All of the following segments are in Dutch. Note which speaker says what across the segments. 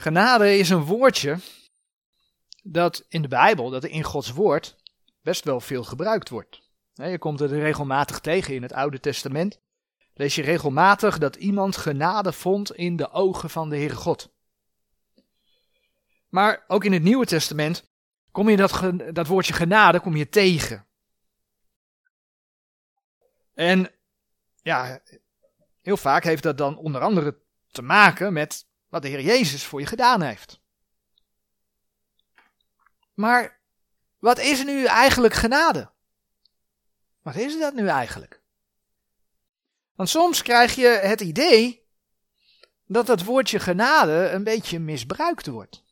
Speaker 1: Genade is een woordje dat in de Bijbel, dat in Gods woord, best wel veel gebruikt wordt. Je komt het regelmatig tegen in het Oude Testament. Lees je regelmatig dat iemand genade vond in de ogen van de Heere God. Maar ook in het Nieuwe Testament kom je dat, dat woordje genade kom je tegen. En ja, heel vaak heeft dat dan onder andere te maken met wat de Heer Jezus voor je gedaan heeft. Maar wat is nu eigenlijk genade? Wat is dat nu eigenlijk? Want soms krijg je het idee dat dat woordje genade een beetje misbruikt wordt.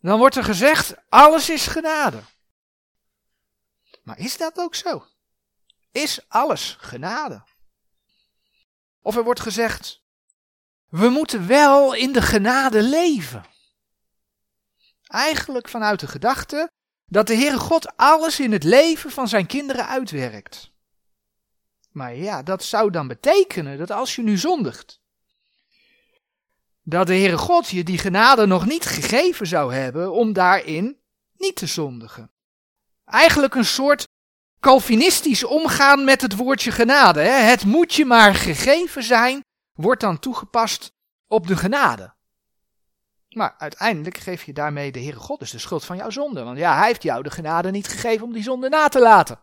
Speaker 1: Dan wordt er gezegd, alles is genade. Maar is dat ook zo? Is alles genade? Of er wordt gezegd, we moeten wel in de genade leven. Eigenlijk vanuit de gedachte dat de Heere God alles in het leven van zijn kinderen uitwerkt. Maar ja, dat zou dan betekenen dat als je nu zondigt, dat de Heere God je die genade nog niet gegeven zou hebben om daarin niet te zondigen. Eigenlijk een soort Calvinistisch omgaan met het woordje genade. Hè? Het moet je maar gegeven zijn, wordt dan toegepast op de genade. Maar uiteindelijk geef je daarmee de Heere God dus de schuld van jouw zonde. Want ja, hij heeft jou de genade niet gegeven om die zonde na te laten.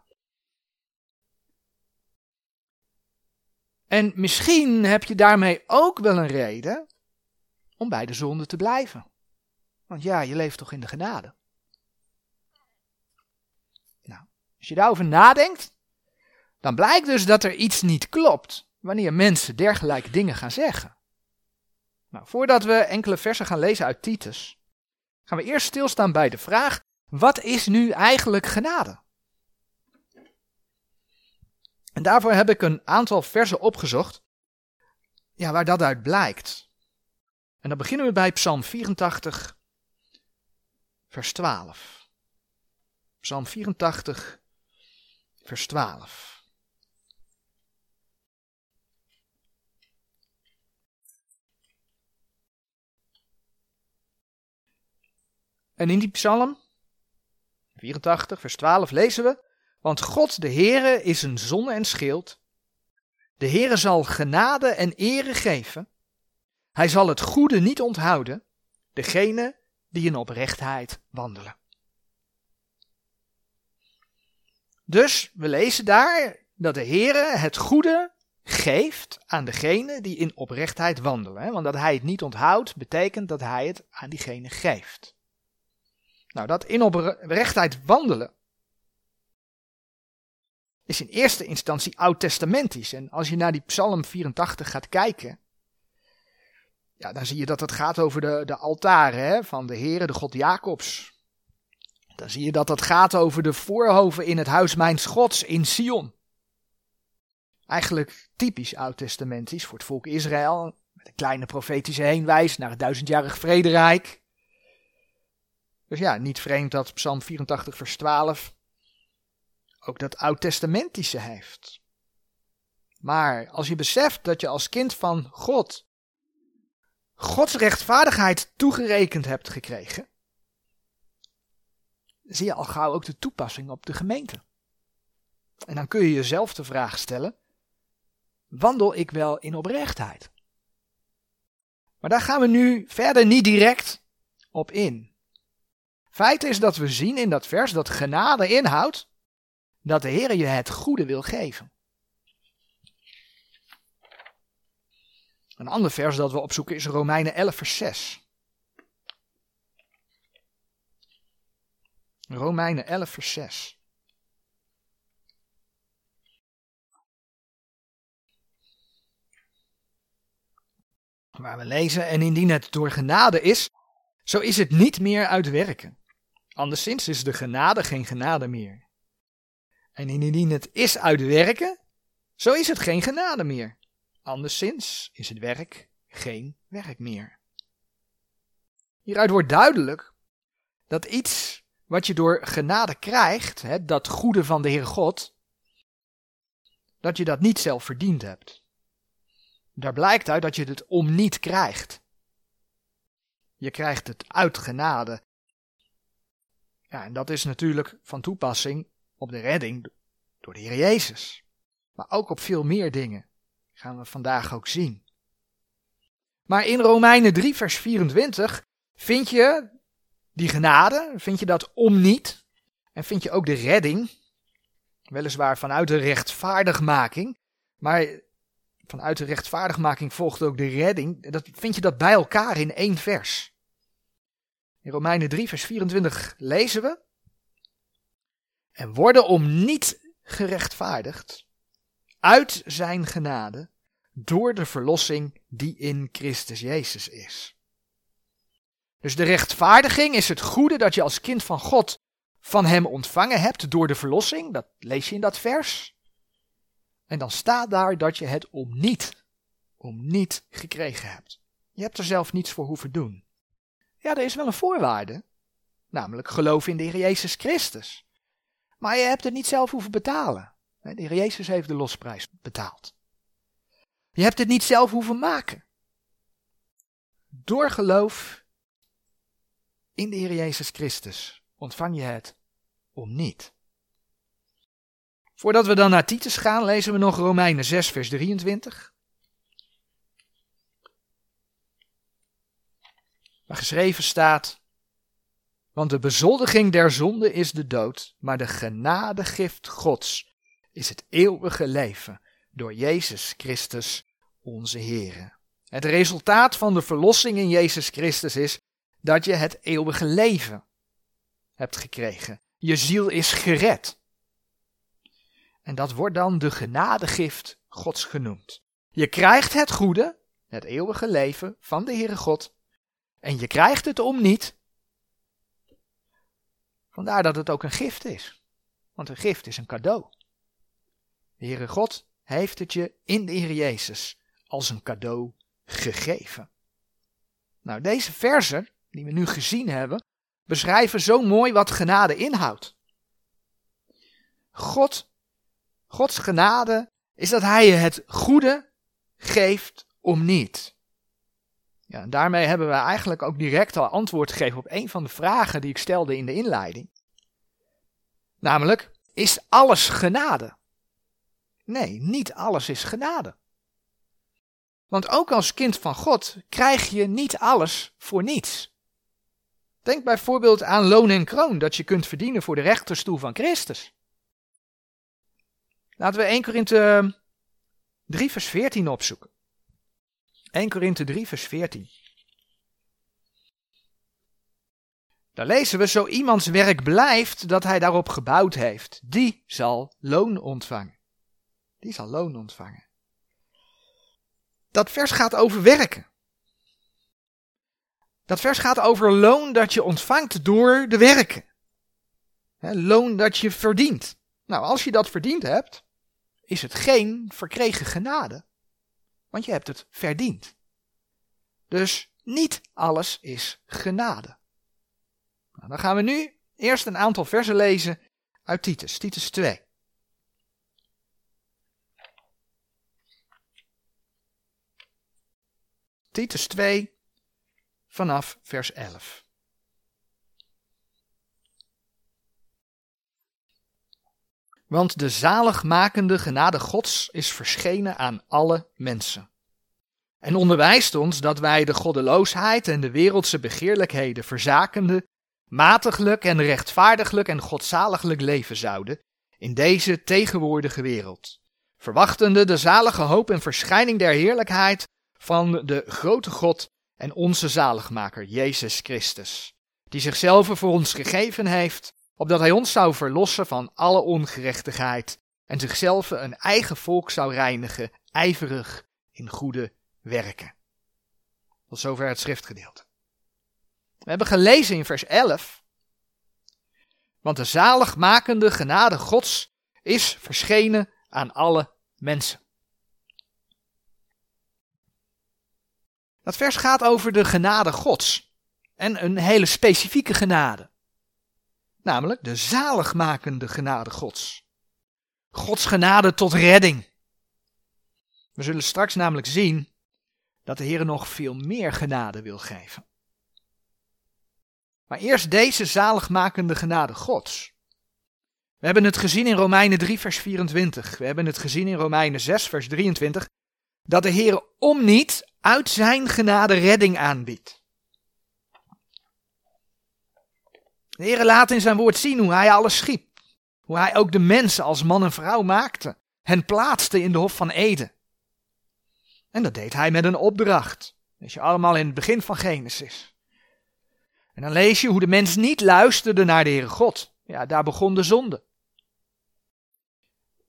Speaker 1: En misschien heb je daarmee ook wel een reden om bij de zonde te blijven. Want ja, je leeft toch in de genade. Nou, als je daarover nadenkt, dan blijkt dus dat er iets niet klopt wanneer mensen dergelijke dingen gaan zeggen. Nou, voordat we enkele versen gaan lezen uit Titus, gaan we eerst stilstaan bij de vraag: wat is nu eigenlijk genade? En daarvoor heb ik een aantal versen opgezocht, ja, waar dat uit blijkt. En dan beginnen we bij Psalm 84, vers 12. Psalm 84, vers 12. En in die psalm, 84, vers 12, lezen we, want God de Heere is een zonne en schild. De Heere zal genade en ere geven. Hij zal het goede niet onthouden, degene die in oprechtheid wandelen. Dus we lezen daar dat de Heere het goede geeft aan degene die in oprechtheid wandelen. Want dat hij het niet onthoudt, betekent dat hij het aan diegene geeft. Nou, dat in oprechtheid wandelen is in eerste instantie oud-testamentisch. En als je naar die Psalm 84 gaat kijken, ja, dan zie je dat het gaat over de, de altaren van de Heere, de God Jacobs. Dan zie je dat het gaat over de voorhoven in het huis mijns Gods in Sion. Eigenlijk typisch oud-testamentisch voor het volk Israël, met een kleine profetische heenwijs naar het duizendjarig vrederijk. Dus ja, niet vreemd dat Psalm 84, vers 12 ook dat oud-testamentische heeft. Maar als je beseft dat je als kind van God Gods rechtvaardigheid toegerekend hebt gekregen, zie je al gauw ook de toepassing op de gemeente. En dan kun je jezelf de vraag stellen: wandel ik wel in oprechtheid? Maar daar gaan we nu verder niet direct op in. Feit is dat we zien in dat vers dat genade inhoudt dat de Heer je het goede wil geven. Een ander vers dat we opzoeken is Romeinen 11, vers 6. Romeinen 11, vers 6. Waar we lezen, en indien het door genade is, zo is het niet meer uit werken. Anderszins is de genade geen genade meer. En indien het is uit werken, zo is het geen genade meer. Anderszins is het werk geen werk meer. Hieruit wordt duidelijk dat iets wat je door genade krijgt, hè, dat goede van de Heer God, dat je dat niet zelf verdiend hebt. Daar blijkt uit dat je het om niet krijgt. Je krijgt het uit genade. Ja, en dat is natuurlijk van toepassing op de redding door de Heer Jezus. Maar ook op veel meer dingen. Gaan we vandaag ook zien. Maar in Romeinen 3, vers 24 vind je die genade, vind je dat om niet. En vind je ook de redding, weliswaar vanuit de rechtvaardigmaking, maar vanuit de rechtvaardigmaking volgt ook de redding. Dat, vind je dat bij elkaar in één vers. In Romeinen 3, vers 24 lezen we. En worden om niet gerechtvaardigd uit zijn genade door de verlossing die in Christus Jezus is. Dus de rechtvaardiging is het goede dat je als kind van God van Hem ontvangen hebt door de verlossing. Dat lees je in dat vers. En dan staat daar dat je het om niet, om niet gekregen hebt. Je hebt er zelf niets voor hoeven doen. Ja, er is wel een voorwaarde, namelijk geloof in de Heer Jezus Christus. Maar je hebt het niet zelf hoeven betalen. De Heer Jezus heeft de losprijs betaald. Je hebt het niet zelf hoeven maken. Door geloof in de Heer Jezus Christus ontvang je het om niet. Voordat we dan naar Titus gaan, lezen we nog Romeinen 6, vers 23. Waar geschreven staat: Want de bezoldiging der zonde is de dood, maar de genadegift Gods is het eeuwige leven door Jezus Christus onze Heer. Het resultaat van de verlossing in Jezus Christus is dat je het eeuwige leven hebt gekregen. Je ziel is gered. En dat wordt dan de genadegift Gods genoemd. Je krijgt het goede, het eeuwige leven van de Heere God. En je krijgt het om niet. Vandaar dat het ook een gift is. Want een gift is een cadeau. De Heere God heeft het je in de Heer Jezus als een cadeau gegeven. Nou, deze versen die we nu gezien hebben, beschrijven zo mooi wat genade inhoudt. God, Gods genade is dat Hij je het goede geeft om niet. En daarmee hebben we eigenlijk ook direct al antwoord gegeven op een van de vragen die ik stelde in de inleiding. Namelijk, is alles genade? Nee, niet alles is genade. Want ook als kind van God krijg je niet alles voor niets. Denk bijvoorbeeld aan loon en kroon dat je kunt verdienen voor de rechterstoel van Christus. Laten we 1 Korinthe 3 vers 14 opzoeken. 1 Korinthe 3 vers 14. Daar lezen we, zo iemands werk blijft dat hij daarop gebouwd heeft, die zal loon ontvangen. Die zal loon ontvangen. Dat vers gaat over werken. Dat vers gaat over loon dat je ontvangt door de werken. loon dat je verdient. Nou, als je dat verdiend hebt, is het geen verkregen genade. Want je hebt het verdiend. Dus niet alles is genade. Nou, dan gaan we nu eerst een aantal versen lezen uit Titus, Titus 2. Titus 2 vanaf vers 11. Want de zaligmakende genade Gods is verschenen aan alle mensen. En onderwijst ons dat wij de goddeloosheid en de wereldse begeerlijkheden verzakende, matiglijk en rechtvaardiglijk en godzaliglijk leven zouden in deze tegenwoordige wereld, verwachtende de zalige hoop en verschijning der heerlijkheid van de grote God en onze zaligmaker, Jezus Christus, die zichzelf voor ons gegeven heeft, opdat hij ons zou verlossen van alle ongerechtigheid en zichzelf een eigen volk zou reinigen, ijverig in goede werken. Tot zover het schriftgedeelte. We hebben gelezen in vers 11, want de zaligmakende genade Gods is verschenen aan alle mensen. Dat vers gaat over de genade Gods. En een hele specifieke genade. Namelijk de zaligmakende genade Gods. Gods genade tot redding. We zullen straks namelijk zien dat de Heer nog veel meer genade wil geven. Maar eerst deze zaligmakende genade Gods. We hebben het gezien in Romeinen 3, vers 24. We hebben het gezien in Romeinen 6, vers 23. Dat de Heer om niet uit zijn genade redding aanbiedt. De Heer laat in zijn woord zien hoe hij alles schiep. Hoe hij ook de mensen als man en vrouw maakte. Hen plaatste in de Hof van Eden. En dat deed hij met een opdracht. Dat je allemaal in het begin van Genesis. En dan lees je hoe de mens niet luisterde naar de Heere God. Ja, daar begon de zonde.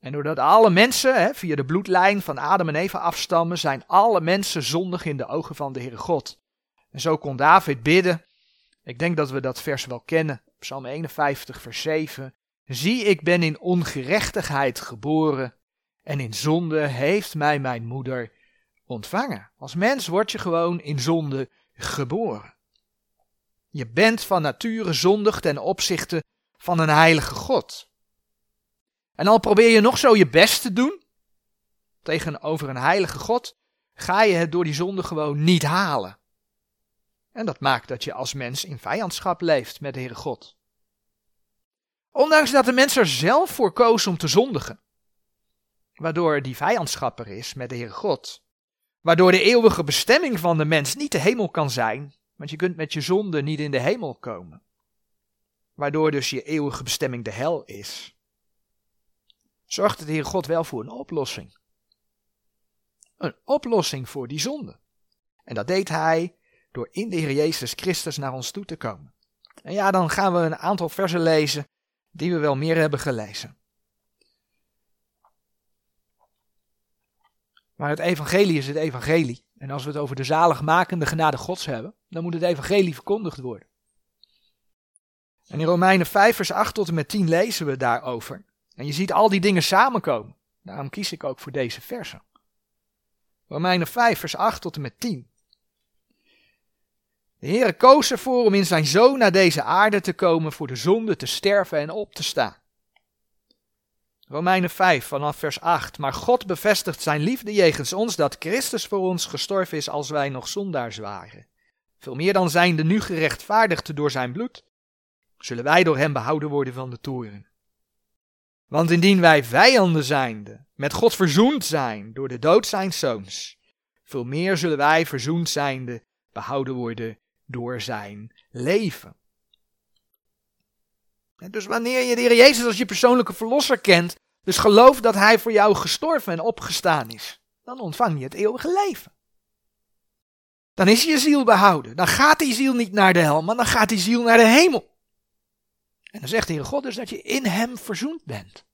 Speaker 1: En doordat alle mensen hè, via de bloedlijn van Adam en Eva afstammen, zijn alle mensen zondig in de ogen van de Heere God. En zo kon David bidden. Ik denk dat we dat vers wel kennen. Psalm 51, vers 7. Zie, ik ben in ongerechtigheid geboren en in zonde heeft mij mijn moeder ontvangen. Als mens word je gewoon in zonde geboren. Je bent van nature zondig ten opzichte van een heilige God. En al probeer je nog zo je best te doen tegenover een heilige God, ga je het door die zonde gewoon niet halen. En dat maakt dat je als mens in vijandschap leeft met de Heere God. Ondanks dat de mens er zelf voor koos om te zondigen, waardoor die vijandschap er is met de Heere God, waardoor de eeuwige bestemming van de mens niet de hemel kan zijn, want je kunt met je zonde niet in de hemel komen. Waardoor dus je eeuwige bestemming de hel is. Zorgde de Heer God wel voor een oplossing. Een oplossing voor die zonde. En dat deed hij door in de Heer Jezus Christus naar ons toe te komen. En ja, dan gaan we een aantal versen lezen die we wel meer hebben gelezen. Maar het evangelie is het evangelie. En als we het over de zaligmakende genade gods hebben, dan moet het evangelie verkondigd worden. En in Romeinen 5 vers 8 tot en met 10 lezen we daarover. En je ziet al die dingen samenkomen. Daarom kies ik ook voor deze versen. Romeinen 5 vers 8 tot en met 10. De Heere koos ervoor om in zijn zoon naar deze aarde te komen voor de zonde te sterven en op te staan. Romeinen 5 vanaf vers 8. Maar God bevestigt zijn liefde jegens ons dat Christus voor ons gestorven is als wij nog zondaars waren. Veel meer dan zijnde nu gerechtvaardigd door zijn bloed, zullen wij door hem behouden worden van de toren. Want indien wij vijanden zijnde met God verzoend zijn door de dood zijn zoons, veel meer zullen wij verzoend zijnde behouden worden door zijn leven. Dus wanneer je de Heer Jezus als je persoonlijke verlosser kent, dus geloof dat Hij voor jou gestorven en opgestaan is, dan ontvang je het eeuwige leven. Dan is je ziel behouden. Dan gaat die ziel niet naar de hel, maar dan gaat die ziel naar de hemel. En dan zegt de Heer God dus dat je in Hem verzoend bent.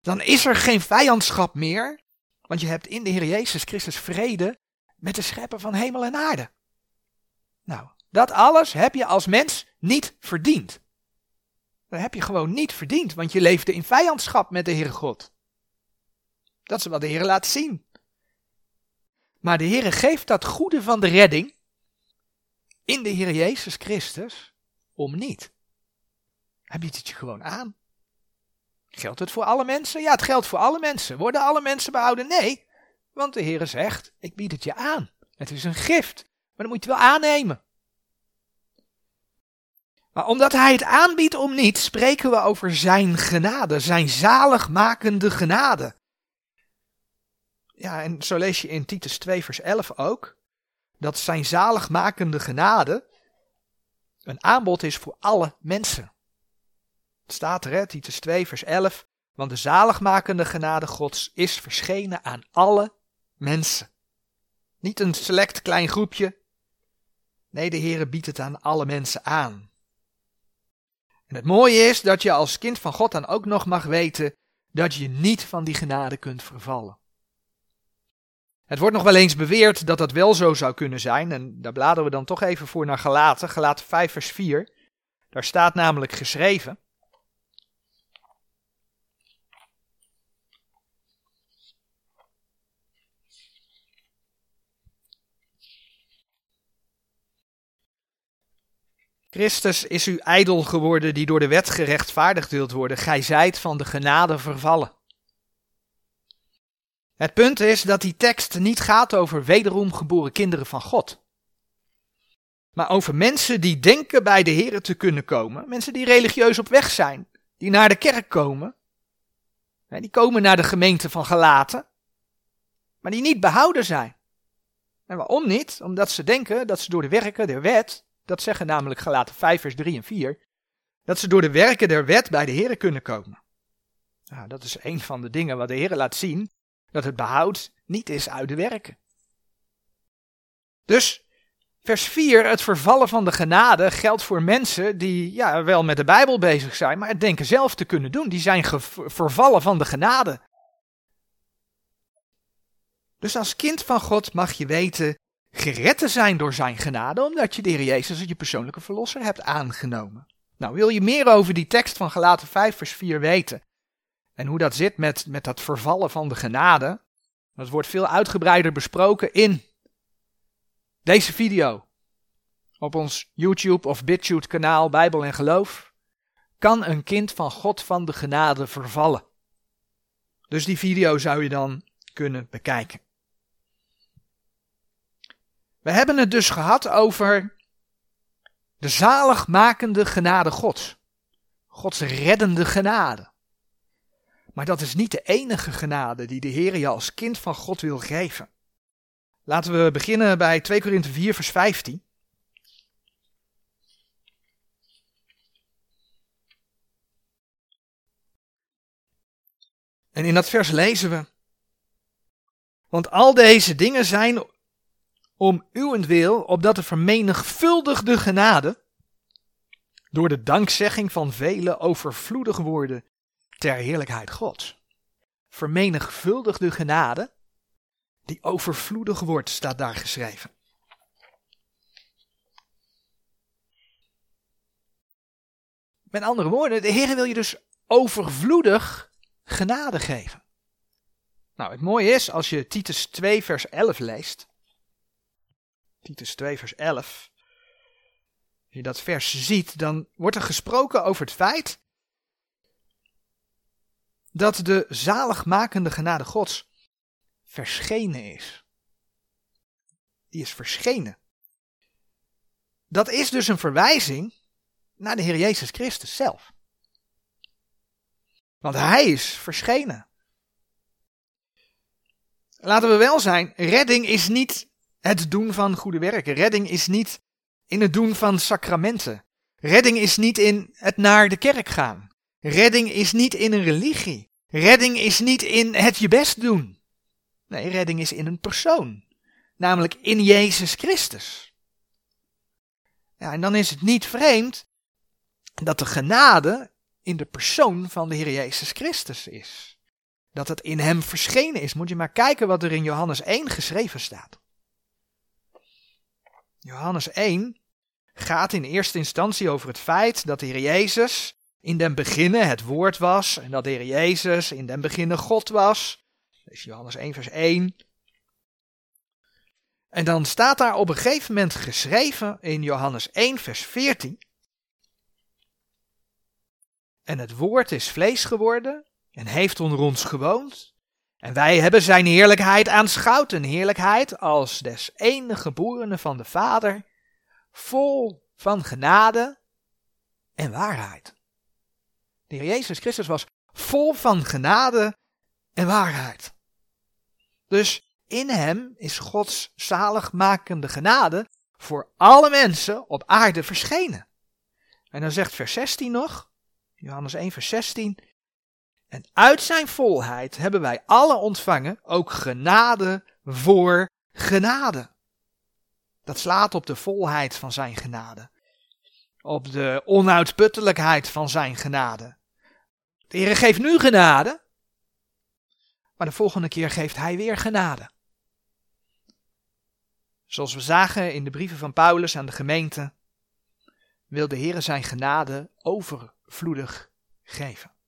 Speaker 1: Dan is er geen vijandschap meer, want je hebt in de Heer Jezus Christus vrede met de schepper van hemel en aarde. Nou, dat alles heb je als mens niet verdiend. Dat heb je gewoon niet verdiend, want je leefde in vijandschap met de Heere God. Dat is wat de Heer laat zien. Maar de Heer geeft dat goede van de redding in de Heer Jezus Christus om niet. Hij biedt het je gewoon aan. Geldt het voor alle mensen? Ja, het geldt voor alle mensen. Worden alle mensen behouden? Nee, want de Heer zegt, ik bied het je aan. Het is een gift, maar dan moet je het wel aannemen. Maar omdat hij het aanbiedt om niet, spreken we over zijn genade, zijn zaligmakende genade. Ja, en zo lees je in Titus 2, vers 11 ook, dat zijn zaligmakende genade een aanbod is voor alle mensen. Het staat er, hè, Titus 2, vers 11, want de zaligmakende genade Gods is verschenen aan alle mensen. Niet een select klein groepje. Nee, de Heer biedt het aan alle mensen aan. En het mooie is dat je als kind van God dan ook nog mag weten dat je niet van die genade kunt vervallen. Het wordt nog wel eens beweerd dat dat wel zo zou kunnen zijn, en daar bladeren we dan toch even voor naar Galaten, Galaten 5 vers 4. Daar staat namelijk geschreven, Christus is uw ijdel geworden die door de wet gerechtvaardigd wilt worden. Gij zijt van de genade vervallen. Het punt is dat die tekst niet gaat over wederom geboren kinderen van God. maar over mensen die denken bij de Heer te kunnen komen. Mensen die religieus op weg zijn, die naar de kerk komen. Die komen naar de gemeente van Galaten, maar die niet behouden zijn. En waarom niet? Omdat ze denken dat ze door de werken der wet, dat zeggen namelijk Galaten 5 vers 3 en 4, dat ze door de werken der wet bij de Heer kunnen komen. Nou, dat is een van de dingen wat de Heer laat zien, dat het behoud niet is uit de werken. Dus vers 4, het vervallen van de genade geldt voor mensen die ja, wel met de Bijbel bezig zijn, maar het denken zelf te kunnen doen. Die zijn vervallen van de genade. Dus als kind van God mag je weten gered te zijn door zijn genade, omdat je de Heer Jezus als je persoonlijke verlosser hebt aangenomen. Nou, wil je meer over die tekst van Galaten 5 vers 4 weten? En hoe dat zit met, met dat vervallen van de genade? Dat wordt veel uitgebreider besproken in deze video. Op ons YouTube of BitChute kanaal Bijbel en Geloof. Kan een kind van God van de genade vervallen? Dus die video zou je dan kunnen bekijken. We hebben het dus gehad over de zaligmakende genade Gods. Gods reddende genade. Maar dat is niet de enige genade die de Heer je als kind van God wil geven. Laten we beginnen bij 2 Korinthe 4 vers 15. En in dat vers lezen we. Want al deze dingen zijn om uwentwil, opdat de vermenigvuldigde genade door de dankzegging van velen overvloedig worden ter heerlijkheid Gods. Vermenigvuldigde genade die overvloedig wordt, staat daar geschreven. Met andere woorden, de Heer wil je dus overvloedig genade geven. Nou, het mooie is, als je Titus 2 vers 11 leest, Titus 2, vers 11. Als je dat vers ziet, dan wordt er gesproken over het feit dat de zaligmakende genade Gods verschenen is. Die is verschenen. Dat is dus een verwijzing naar de Heer Jezus Christus zelf. Want Hij is verschenen. Laten we wel zijn, redding is niet het doen van goede werken. Redding is niet in het doen van sacramenten. Redding is niet in het naar de kerk gaan. Redding is niet in een religie. Redding is niet in het je best doen. Nee, redding is in een persoon. Namelijk in Jezus Christus. Ja, en dan is het niet vreemd dat de genade in de persoon van de Heer Jezus Christus is. Dat het in hem verschenen is. Moet je maar kijken wat er in Johannes 1 geschreven staat. Johannes 1 gaat in eerste instantie over het feit dat de Heer Jezus in den beginnen het woord was en dat de Heer Jezus in den beginnen God was. Is Johannes 1 vers 1. En dan staat daar op een gegeven moment geschreven in Johannes 1 vers 14. En het woord is vlees geworden en heeft onder ons gewoond. En wij hebben zijn heerlijkheid aanschouwd, een heerlijkheid als des enige geboren van de Vader, vol van genade en waarheid. De Heer Jezus Christus was vol van genade en waarheid. Dus in hem is Gods zaligmakende genade voor alle mensen op aarde verschenen. En dan zegt vers 16 nog, Johannes 1 vers 16, en uit zijn volheid hebben wij alle ontvangen, ook genade voor genade. Dat slaat op de volheid van zijn genade. Op de onuitputtelijkheid van zijn genade. De Heer geeft nu genade, maar de volgende keer geeft hij weer genade. Zoals we zagen in de brieven van Paulus aan de gemeente, wil de Heer zijn genade overvloedig geven.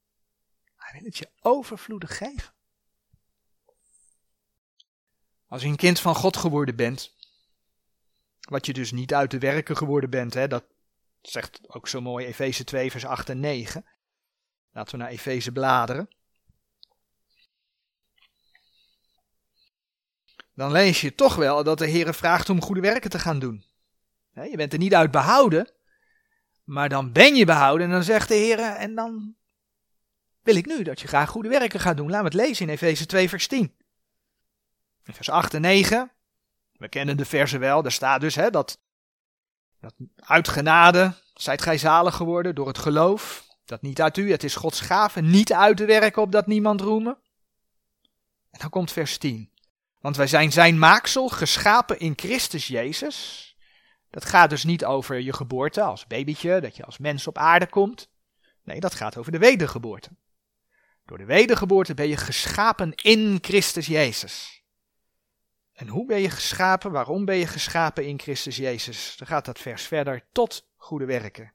Speaker 1: Wil het je overvloedig geven. Als je een kind van God geworden bent, wat je dus niet uit de werken geworden bent, hè, dat zegt ook zo mooi Efeze 2, vers 8 en 9. Laten we naar Efeze bladeren. Dan lees je toch wel dat de Heer vraagt om goede werken te gaan doen. Je bent er niet uit behouden, maar dan ben je behouden en dan zegt de Heer, en dan wil ik nu dat je graag goede werken gaat doen. Laten we het lezen in Efeze 2 vers 10. In vers 8 en 9, we kennen de versen wel, daar staat dus hè, dat, dat uit genade zijt gij zalig geworden door het geloof. Dat niet uit u, het is Gods gave, niet uit te werken op dat niemand roemen. En dan komt vers 10. Want wij zijn zijn maaksel, geschapen in Christus Jezus. Dat gaat dus niet over je geboorte als babytje, dat je als mens op aarde komt. Nee, dat gaat over de wedergeboorte. Door de wedergeboorte ben je geschapen in Christus Jezus. En hoe ben je geschapen? Waarom ben je geschapen in Christus Jezus? Dan gaat dat vers verder tot goede werken,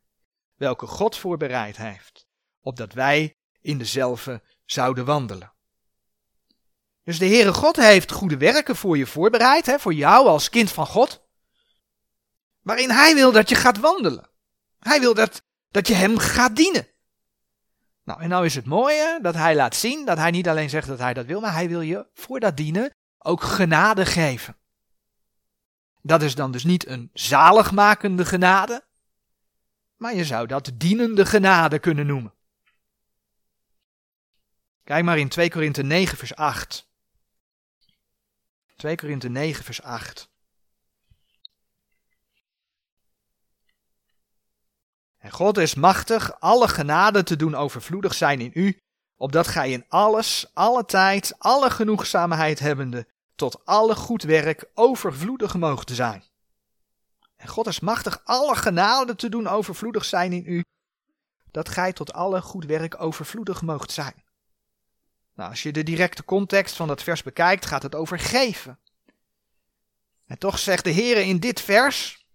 Speaker 1: welke God voorbereid heeft, opdat wij in dezelfde zouden wandelen. Dus de Heere God heeft goede werken voor je voorbereid, hè, voor jou als kind van God, waarin Hij wil dat je gaat wandelen. Hij wil dat, dat je Hem gaat dienen. Nou, en nou is het mooie dat Hij laat zien dat Hij niet alleen zegt dat Hij dat wil, maar Hij wil je voor dat dienen ook genade geven. Dat is dan dus niet een zaligmakende genade, maar je zou dat dienende genade kunnen noemen. Kijk maar in 2 Korinthe 9 vers 8. 2 Korinthe 9 vers 8. En God is machtig alle genade te doen overvloedig zijn in u, opdat gij in alles, alle tijd, alle genoegzaamheid hebbende, tot alle goed werk overvloedig moogt zijn. En God is machtig alle genade te doen overvloedig zijn in u, dat gij tot alle goed werk overvloedig moogt zijn. Nou, als je de directe context van dat vers bekijkt, gaat het over geven. En toch zegt de Heer in dit vers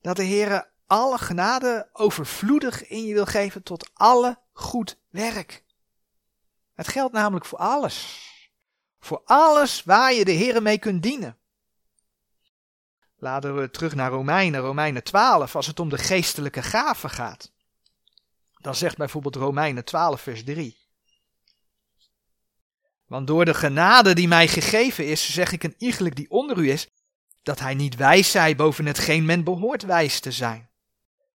Speaker 1: dat de Heer alle genade overvloedig in je wil geven tot alle goed werk. Het geldt namelijk voor alles. Voor alles waar je de Heer mee kunt dienen. Laten we terug naar Romeinen, Romeinen 12, als het om de geestelijke gaven gaat. Dan zegt bijvoorbeeld Romeinen 12, vers 3. Want door de genade die mij gegeven is, zeg ik een iegelijk die onder u is, dat hij niet wijs zij boven hetgeen men behoort wijs te zijn,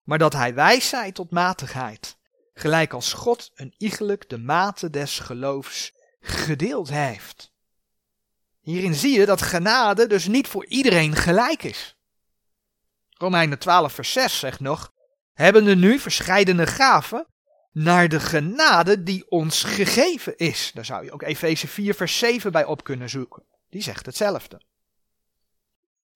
Speaker 1: maar dat hij wijs zij tot matigheid, gelijk als God een iegelijk de mate des geloofs gedeeld heeft. Hierin zie je dat genade dus niet voor iedereen gelijk is. Romeinen 12 vers 6 zegt nog, hebben er nu verscheidene gaven naar de genade die ons gegeven is. Daar zou je ook Efeze 4 vers 7 bij op kunnen zoeken. Die zegt hetzelfde.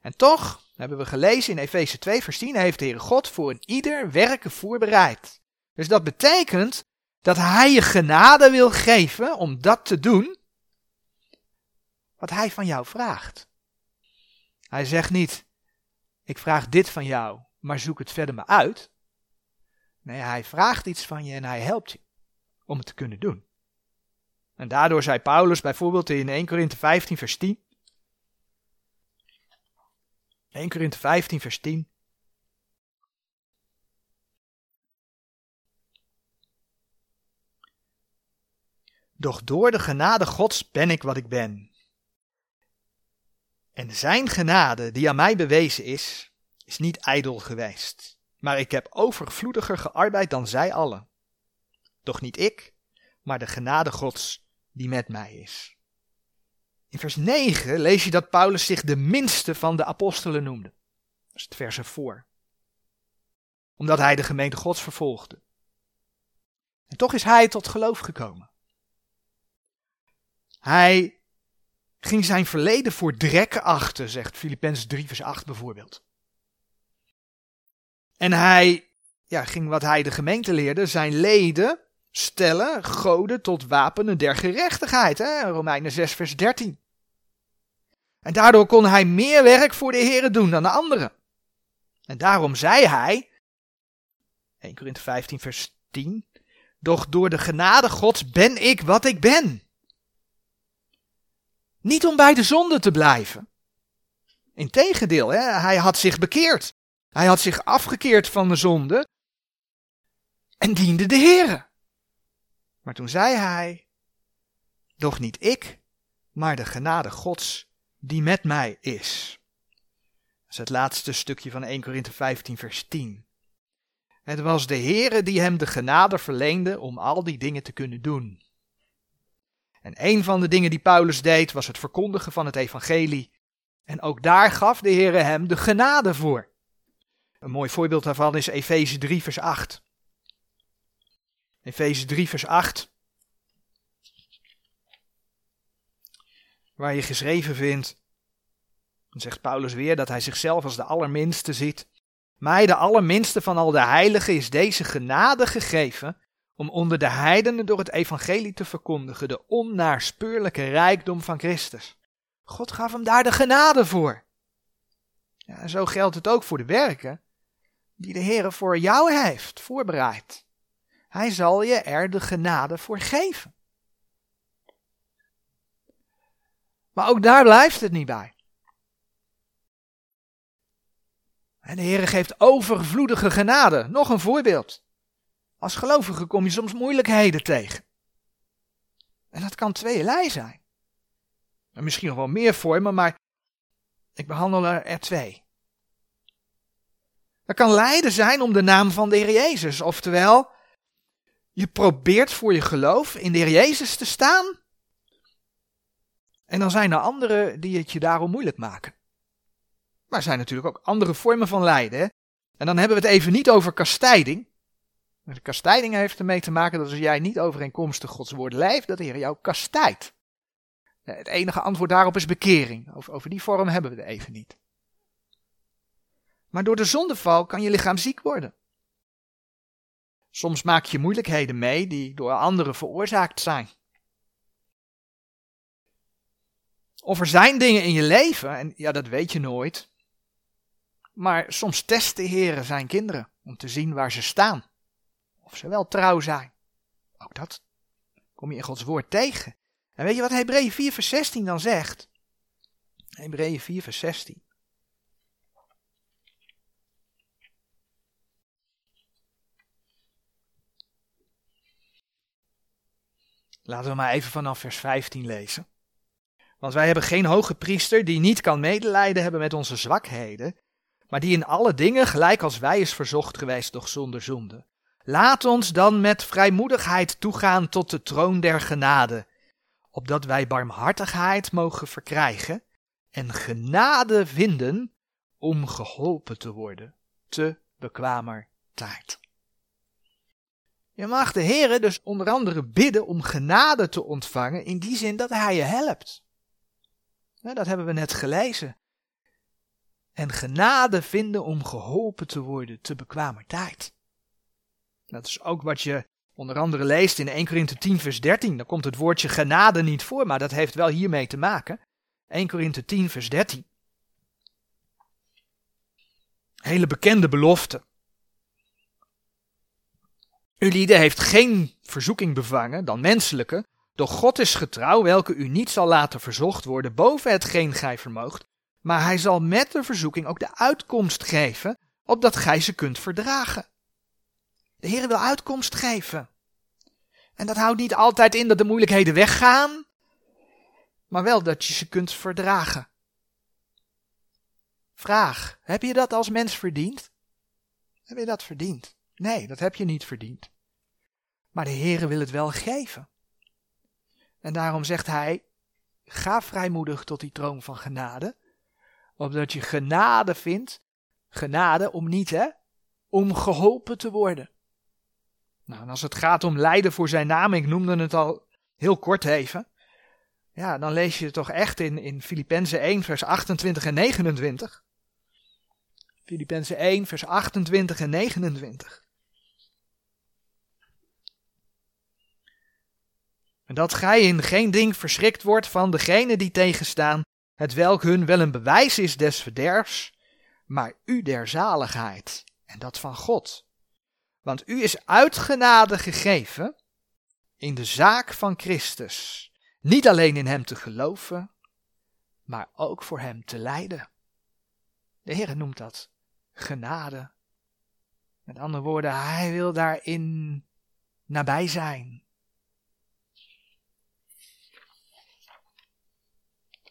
Speaker 1: En toch, hebben we gelezen in Efeze 2 vers 10, heeft de Heer God voor een ieder werken voorbereid. Dus dat betekent dat Hij je genade wil geven om dat te doen wat Hij van jou vraagt. Hij zegt niet, ik vraag dit van jou, maar zoek het verder maar uit. Nee, Hij vraagt iets van je en Hij helpt je om het te kunnen doen. En daardoor zei Paulus bijvoorbeeld in 1 Korinthe 15 vers 10, 1 Korinthe 15 vers 10. Doch door de genade Gods ben ik wat ik ben. En zijn genade die aan mij bewezen is, is niet ijdel geweest, maar ik heb overvloediger gearbeid dan zij allen. Doch niet ik, maar de genade Gods die met mij is. In vers 9 lees je dat Paulus zich de minste van de apostelen noemde. Dat is het vers ervoor. Omdat hij de gemeente Gods vervolgde. En toch is hij tot geloof gekomen. Hij ging zijn verleden voor drekken achter, zegt Filippenzen 3 vers 8 bijvoorbeeld. En hij ja, ging wat hij de gemeente leerde, zijn leden stellen goden tot wapenen der gerechtigheid. Hè? Romeinen 6 vers 13. En daardoor kon hij meer werk voor de Heeren doen dan de anderen. En daarom zei hij, 1 Korinthe 15 vers 10, doch door de genade Gods ben ik wat ik ben. Niet om bij de zonde te blijven. Integendeel, hè? hij had zich bekeerd. Hij had zich afgekeerd van de zonde en diende de Heere. Maar toen zei hij, doch niet ik, maar de genade Gods die met mij is. Dat is het laatste stukje van 1 Korinthe 15, vers 10. Het was de Heere die hem de genade verleende om al die dingen te kunnen doen. En een van de dingen die Paulus deed was het verkondigen van het evangelie. En ook daar gaf de Heere hem de genade voor. Een mooi voorbeeld daarvan is Efeze 3, vers 8. Efeze 3, vers 8. Waar je geschreven vindt, dan zegt Paulus weer dat hij zichzelf als de allerminste ziet. Mij, de allerminste van al de heiligen, is deze genade gegeven om onder de heidenen door het evangelie te verkondigen de onnaarspeurlijke rijkdom van Christus. God gaf hem daar de genade voor. Ja, zo geldt het ook voor de werken die de Heer voor jou heeft voorbereid. Hij zal je er de genade voor geven. Maar ook daar blijft het niet bij. En de Heer geeft overvloedige genade. Nog een voorbeeld. Als gelovige kom je soms moeilijkheden tegen. En dat kan tweeërlei zijn. En misschien nog wel meer vormen, maar ik behandel er twee. Dat kan lijden zijn om de naam van de Heer Jezus. Oftewel, je probeert voor je geloof in de Heer Jezus te staan. En dan zijn er anderen die het je daarom moeilijk maken. Maar er zijn natuurlijk ook andere vormen van lijden. En dan hebben we het even niet over kastijding. De kastijding heeft ermee te maken dat als jij niet overeenkomstig Gods woord leeft, dat de Heer jou kastijdt. Het enige antwoord daarop is bekering. Over die vorm hebben we het even niet. Maar door de zondeval kan je lichaam ziek worden. Soms maak je moeilijkheden mee die door anderen veroorzaakt zijn. Of er zijn dingen in je leven, en ja, dat weet je nooit. Maar soms test de Heer zijn kinderen om te zien waar ze staan. Of ze wel trouw zijn. Ook dat kom je in Gods woord tegen. En weet je wat Hebreeën 4 vers 16 dan zegt? Hebreeën 4 vers 16. Laten we maar even vanaf vers 15 lezen. Want wij hebben geen hoge priester die niet kan medelijden hebben met onze zwakheden, maar die in alle dingen gelijk als wij is verzocht geweest, doch zonder zonde. Laat ons dan met vrijmoedigheid toegaan tot de troon der genade, opdat wij barmhartigheid mogen verkrijgen en genade vinden om geholpen te worden te bekwamer tijd. Je mag de Heer dus onder andere bidden om genade te ontvangen, in die zin dat Hij je helpt. Dat hebben we net gelezen. En genade vinden om geholpen te worden te bekwamer tijd. Dat is ook wat je onder andere leest in 1 Korinthe 10 vers 13. Daar komt het woordje genade niet voor, maar dat heeft wel hiermee te maken. 1 Korinthe 10 vers 13. Hele bekende belofte. Uliede heeft geen verzoeking bevangen dan menselijke, doch God is getrouw, welke u niet zal laten verzocht worden boven hetgeen gij vermoogt, maar hij zal met de verzoeking ook de uitkomst geven, opdat gij ze kunt verdragen. De Heer wil uitkomst geven. En dat houdt niet altijd in dat de moeilijkheden weggaan, maar wel dat je ze kunt verdragen. Vraag, heb je dat als mens verdiend? Heb je dat verdiend? Nee, dat heb je niet verdiend. Maar de Heere wil het wel geven. En daarom zegt hij, ga vrijmoedig tot die troon van genade, opdat je genade vindt, genade om niet hè, om geholpen te worden. Nou, en als het gaat om lijden voor zijn naam, ik noemde het al heel kort even, ja, dan lees je het toch echt in, in Filippenzen 1, vers 28 en 29. Filippenzen 1, vers 28 en 29. En dat gij in geen ding verschrikt wordt van degene die tegenstaan, het welk hun wel een bewijs is des verderfs, maar u der zaligheid, en dat van God. Want u is uitgenade gegeven in de zaak van Christus, niet alleen in hem te geloven, maar ook voor hem te lijden. De Heer noemt dat genade. Met andere woorden, hij wil daarin nabij zijn.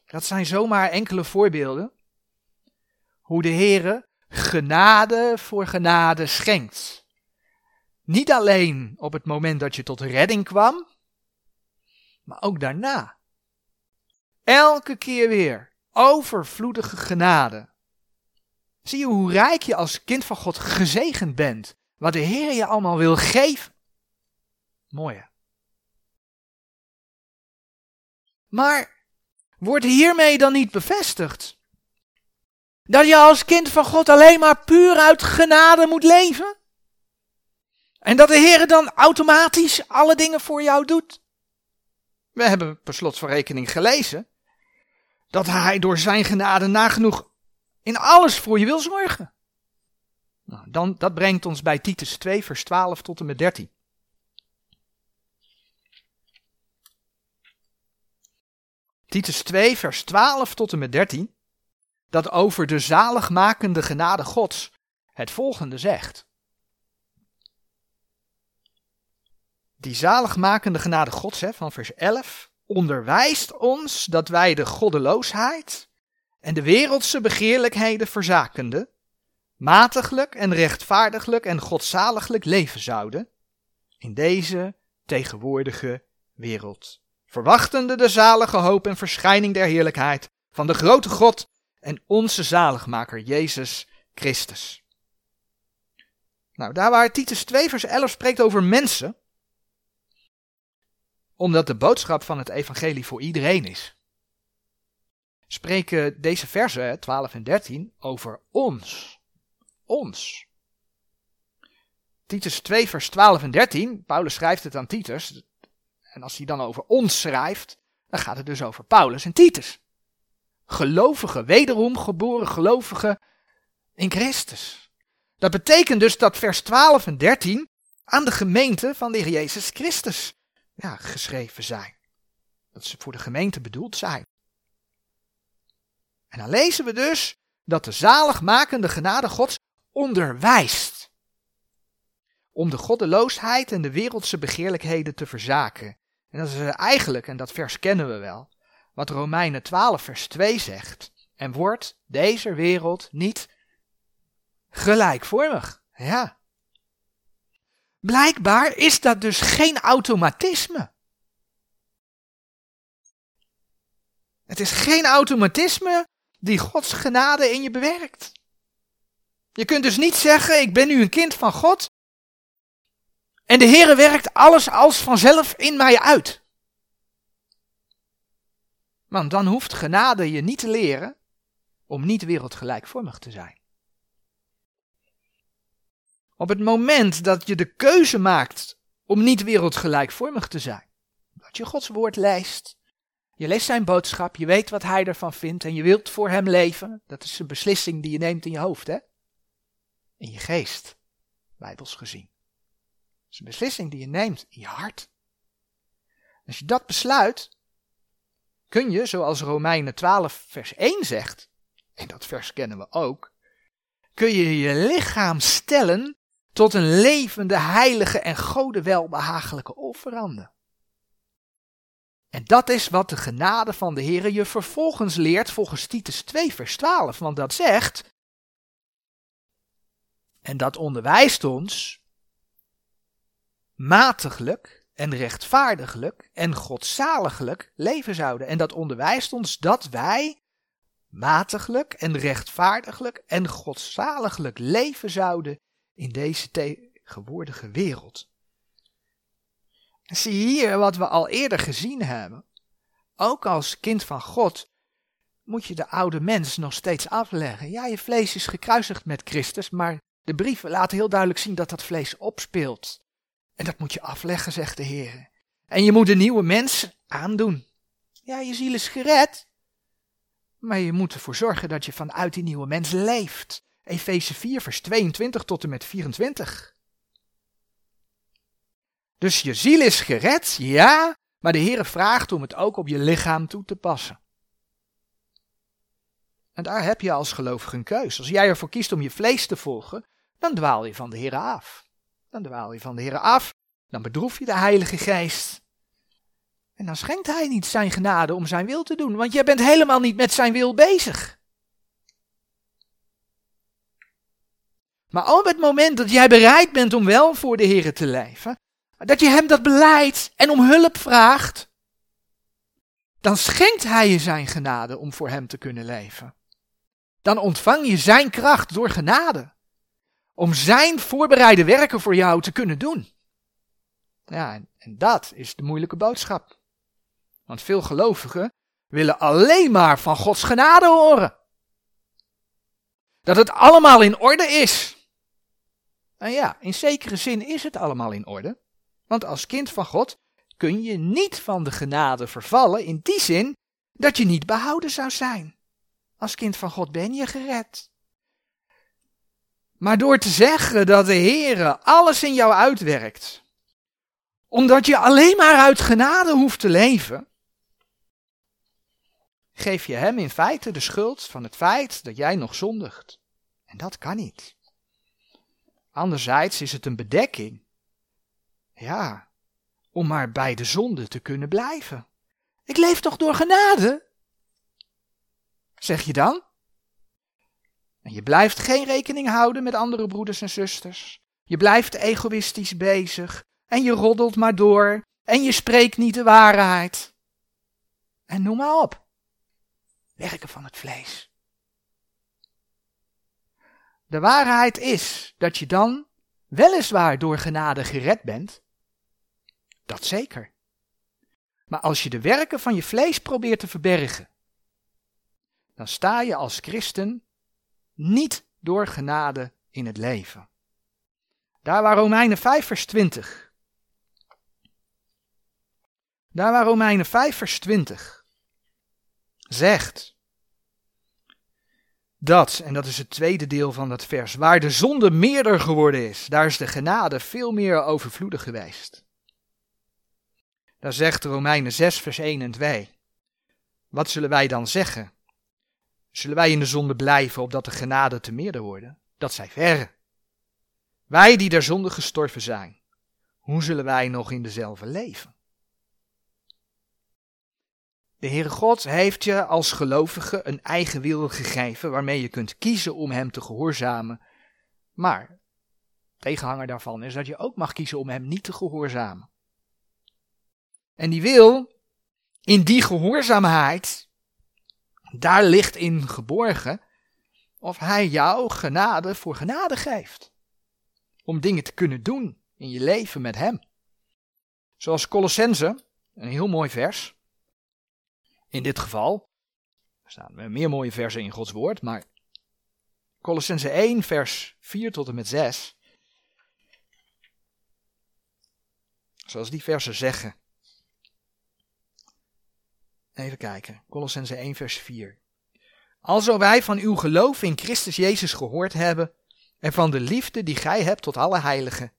Speaker 1: Dat zijn zomaar enkele voorbeelden hoe de Heere genade voor genade schenkt. Niet alleen op het moment dat je tot redding kwam, maar ook daarna. Elke keer weer overvloedige genade. Zie je hoe rijk je als kind van God gezegend bent, wat de Heer je allemaal wil geven. Mooi? Maar wordt hiermee dan niet bevestigd dat je als kind van God alleen maar puur uit genade moet leven? En dat de Heer dan automatisch alle dingen voor jou doet? We hebben per slot van rekening gelezen dat Hij door Zijn genade nagenoeg in alles voor je wil zorgen. Nou, dan, dat brengt ons bij Titus 2, vers 12 tot en met 13. Titus 2, vers 12 tot en met 13, dat over de zaligmakende genade Gods het volgende zegt. Die zaligmakende genade Gods, hè, van vers 11, onderwijst ons dat wij de goddeloosheid en de wereldse begeerlijkheden verzakende, matiglijk en rechtvaardiglijk en godzaliglijk leven zouden in deze tegenwoordige wereld verwachtende de zalige hoop en verschijning der heerlijkheid van de grote God en onze zaligmaker Jezus Christus. Nou, daar waar Titus 2 vers 11 spreekt over mensen, omdat de boodschap van het evangelie voor iedereen is, spreken deze versen 12 en 13 over ons. Ons. Titus 2 vers 12 en 13, Paulus schrijft het aan Titus, en als hij dan over ons schrijft, dan gaat het dus over Paulus en Titus. Gelovigen, wederom geboren gelovigen in Christus. Dat betekent dus dat vers 12 en 13 aan de gemeente van de Heer Jezus Christus ja, geschreven zijn. Dat ze voor de gemeente bedoeld zijn. En dan lezen we dus dat de zaligmakende genade Gods onderwijst. Om de goddeloosheid en de wereldse begeerlijkheden te verzaken. En dat is eh, eigenlijk, en dat vers kennen we wel, wat Romeinen 12 vers 2 zegt. En wordt deze wereld niet gelijkvormig. Ja. Blijkbaar is dat dus geen automatisme. Het is geen automatisme die Gods genade in je bewerkt. Je kunt dus niet zeggen, ik ben nu een kind van God en de Heere werkt alles als vanzelf in mij uit. Want dan hoeft genade je niet te leren om niet wereldgelijkvormig te zijn. Op het moment dat je de keuze maakt om niet wereldgelijkvormig te zijn, dat je Gods woord leest, je leest zijn boodschap, je weet wat hij ervan vindt en je wilt voor hem leven, dat is een beslissing die je neemt in je hoofd, hè? In je geest, bijbels gezien. Is een beslissing die je neemt in je hart. Als je dat besluit, kun je, zoals Romeinen 12, vers 1 zegt, en dat vers kennen we ook, kun je je lichaam stellen tot een levende, heilige en gode welbehagelijke offerande. En dat is wat de genade van de Heer je vervolgens leert volgens Titus 2, vers 12. Want dat zegt, en dat onderwijst ons, matiglijk en rechtvaardiglijk en godzaliglijk leven zouden. En dat onderwijst ons dat wij matiglijk en rechtvaardiglijk en godzaliglijk leven zouden in deze tegenwoordige wereld. zie hier wat we al eerder gezien hebben. Ook als kind van God moet je de oude mens nog steeds afleggen. Ja, je vlees is gekruisigd met Christus, maar de brieven laten heel duidelijk zien dat dat vlees opspeelt. En dat moet je afleggen, zegt de Heer. En je moet een nieuwe mens aandoen. Ja, je ziel is gered. Maar je moet ervoor zorgen dat je vanuit die nieuwe mens leeft. Efeze 4, vers 22 tot en met 24. Dus je ziel is gered, ja, maar de Heer vraagt om het ook op je lichaam toe te passen. En daar heb je als gelovige een keus. Als jij ervoor kiest om je vlees te volgen, dan dwaal je van de Heer af. Dan dwaal je van de Heer af, dan bedroef je de Heilige Geest. En dan schenkt Hij niet zijn genade om zijn wil te doen, want jij bent helemaal niet met zijn wil bezig. Maar op het moment dat jij bereid bent om wel voor de Heer te leven, dat je hem dat beleidt en om hulp vraagt, dan schenkt hij je zijn genade om voor hem te kunnen leven. Dan ontvang je zijn kracht door genade. Om zijn voorbereide werken voor jou te kunnen doen. Ja, en, dat is de moeilijke boodschap. Want veel gelovigen willen alleen maar van Gods genade horen. Dat het allemaal in orde is. En ja, in zekere zin is het allemaal in orde. Want als kind van God kun je niet van de genade vervallen in die zin dat je niet behouden zou zijn. Als kind van God ben je gered. Maar door te zeggen dat de Heere alles in jou uitwerkt, omdat je alleen maar uit genade hoeft te leven, geef je hem in feite de schuld van het feit dat jij nog zondigt. En dat kan niet. Anderzijds is het een bedekking. Ja, om maar bij de zonde te kunnen blijven. Ik leef toch door genade? Zeg je dan? En je blijft geen rekening houden met andere broeders en zusters. Je blijft egoïstisch bezig. En je roddelt maar door. En je spreekt niet de waarheid. En noem maar op. Werken van het vlees. De waarheid is dat je dan weliswaar door genade gered bent. Dat zeker. Maar als je de werken van je vlees probeert te verbergen, dan sta je als christen niet door genade in het leven. Daar waar Romeinen 5 vers 20. Daar waar Romeinen 5 vers 20 zegt dat, en dat is het tweede deel van dat vers, waar de zonde meerder geworden is, daar is de genade veel meer overvloedig geweest. Daar zegt Romeinen 6 vers 1 en 2. Wat zullen wij dan zeggen? Zullen wij in de zonde blijven, opdat de genade te meerder worden? Dat zij verre. Wij die der zonde gestorven zijn, hoe zullen wij nog in dezelfde leven? De Heere God heeft je als gelovige een eigen wil gegeven waarmee je kunt kiezen om Hem te gehoorzamen. Maar tegenhanger daarvan is dat je ook mag kiezen om Hem niet te gehoorzamen. En die wil, in die gehoorzaamheid, daar ligt in geborgen of hij jou genade voor genade geeft. Om dingen te kunnen doen in je leven met hem. Zoals Colossense, een heel mooi vers. In dit geval, er staan meer mooie versen in Gods woord, maar Colossense 1 vers 4 tot en met 6. Zoals die versen zeggen. Even kijken. Colossense 1 vers 4. Alzo wij van uw geloof in Christus Jezus gehoord hebben en van de liefde die gij hebt tot alle heiligen,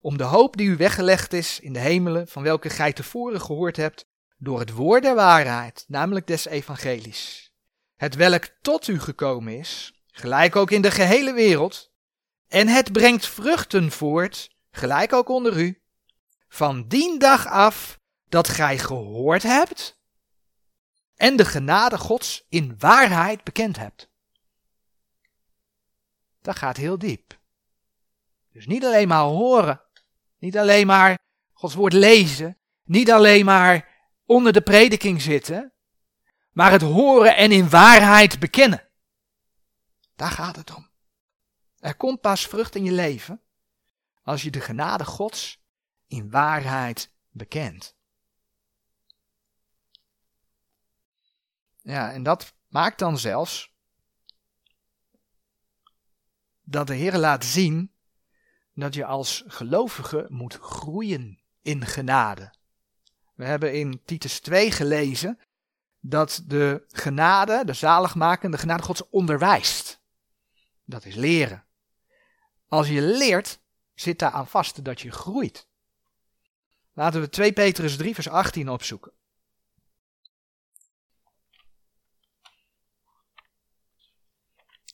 Speaker 1: om de hoop die u weggelegd is in de hemelen, van welke gij tevoren gehoord hebt, door het woord der waarheid, namelijk des evangelies, het welk tot u gekomen is, gelijk ook in de gehele wereld, en het brengt vruchten voort, gelijk ook onder u, van dien dag af dat gij gehoord hebt en de genade Gods in waarheid bekend hebt. Dat gaat heel diep. Dus niet alleen maar horen, niet alleen maar Gods woord lezen, niet alleen maar onder de prediking zitten, maar het horen en in waarheid bekennen. Daar gaat het om. Er komt pas vrucht in je leven als je de genade Gods in waarheid bekent. Ja, en dat maakt dan zelfs dat de Heer laat zien dat je als gelovige moet groeien in genade. We hebben in Titus 2 gelezen dat de genade, de zaligmakende genade Gods onderwijst. Dat is leren. Als je leert, zit daar aan vast dat je groeit. Laten we 2 Petrus 3 vers 18 opzoeken.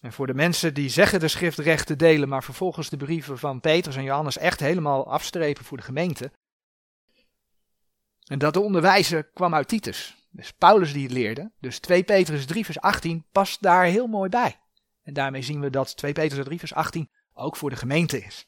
Speaker 1: En voor de mensen die zeggen de schrift te delen, maar vervolgens de brieven van Petrus en Johannes echt helemaal afstrepen voor de gemeente. En dat de onderwijzer kwam uit Titus. Dus Paulus die het leerde. Dus 2 Petrus 3 vers 18 past daar heel mooi bij. En daarmee zien we dat 2 Petrus 3 vers 18 ook voor de gemeente is.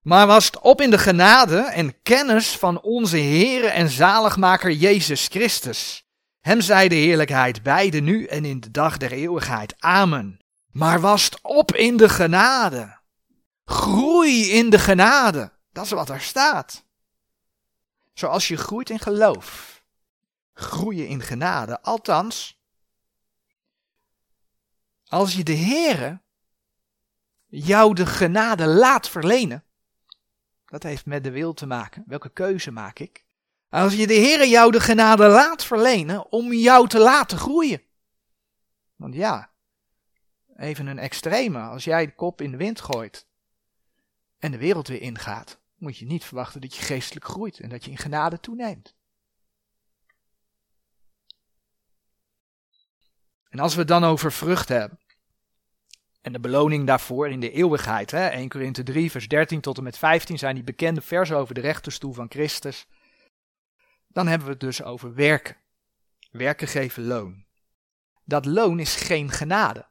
Speaker 1: Maar was het op in de genade en kennis van onze Heere en zaligmaker Jezus Christus. Hem zij de heerlijkheid beide nu en in de dag der eeuwigheid. Amen. Maar was het op in de genade. Groei in de genade. Dat is wat er staat. Zoals je groeit in geloof. Groeien in genade. Althans, als je de Heere jou de genade laat verlenen. Dat heeft met de wil te maken. Welke keuze maak ik? Als je de Heere jou de genade laat verlenen om jou te laten groeien. Want ja, even een extreme. Als jij de kop in de wind gooit en de wereld weer ingaat, moet je niet verwachten dat je geestelijk groeit en dat je in genade toeneemt. En als we het dan over vrucht hebben, en de beloning daarvoor in de eeuwigheid, hè, 1 Korinthe 3, vers 13 tot en met 15 zijn die bekende versen over de rechterstoel van Christus. Dan hebben we het dus over werken. Werken geven loon. Dat loon is geen genade,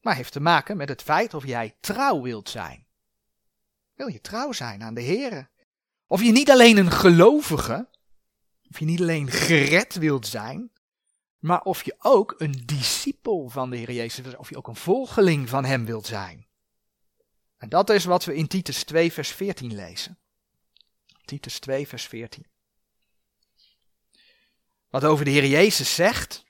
Speaker 1: maar heeft te maken met het feit of jij trouw wilt zijn. Wil je trouw zijn aan de Heer? Of je niet alleen een gelovige, of je niet alleen gered wilt zijn, maar of je ook een discipel van de Heer Jezus, of je ook een volgeling van Hem wilt zijn. En dat is wat we in Titus 2, vers 14 lezen. Titus 2, vers 14. Wat over de Heer Jezus zegt,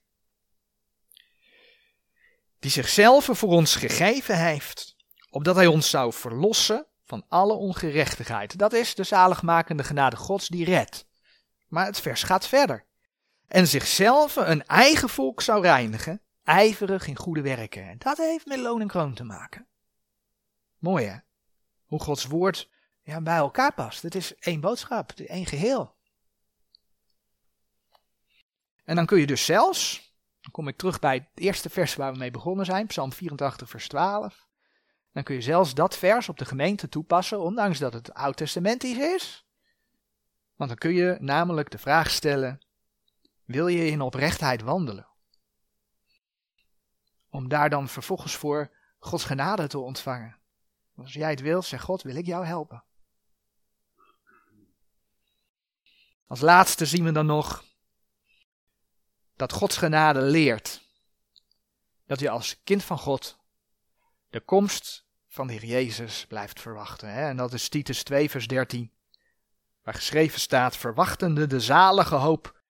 Speaker 1: die zichzelf voor ons gegeven heeft, opdat Hij ons zou verlossen van alle ongerechtigheid. Dat is de zaligmakende genade Gods die redt. Maar het vers gaat verder en zichzelf een eigen volk zou reinigen, ijverig in goede werken. En dat heeft met loon en kroon te maken. Mooi hè? Hoe Gods woord ja, bij elkaar past. Het is één boodschap, één geheel. En dan kun je dus zelfs, dan kom ik terug bij het eerste vers waar we mee begonnen zijn, Psalm 84, vers 12. Dan kun je zelfs dat vers op de gemeente toepassen, ondanks dat het oud-testamentisch is. Want dan kun je namelijk de vraag stellen: wil je in oprechtheid wandelen? Om daar dan vervolgens voor Gods genade te ontvangen. Als jij het wilt, zeg God, wil ik jou helpen. Als laatste zien we dan nog dat Gods genade leert dat je als kind van God de komst van de Heer Jezus blijft verwachten. Hè? En dat is Titus 2, vers 13, waar geschreven staat: verwachtende de zalige hoop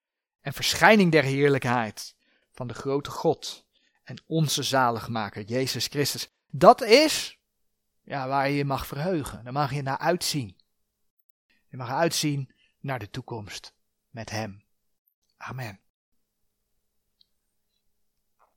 Speaker 1: en verschijning der heerlijkheid van de grote God en onze zaligmaker, Jezus Christus. Dat is ja, waar je je mag verheugen. Daar mag je naar uitzien. Je mag uitzien naar de toekomst met Hem. Amen.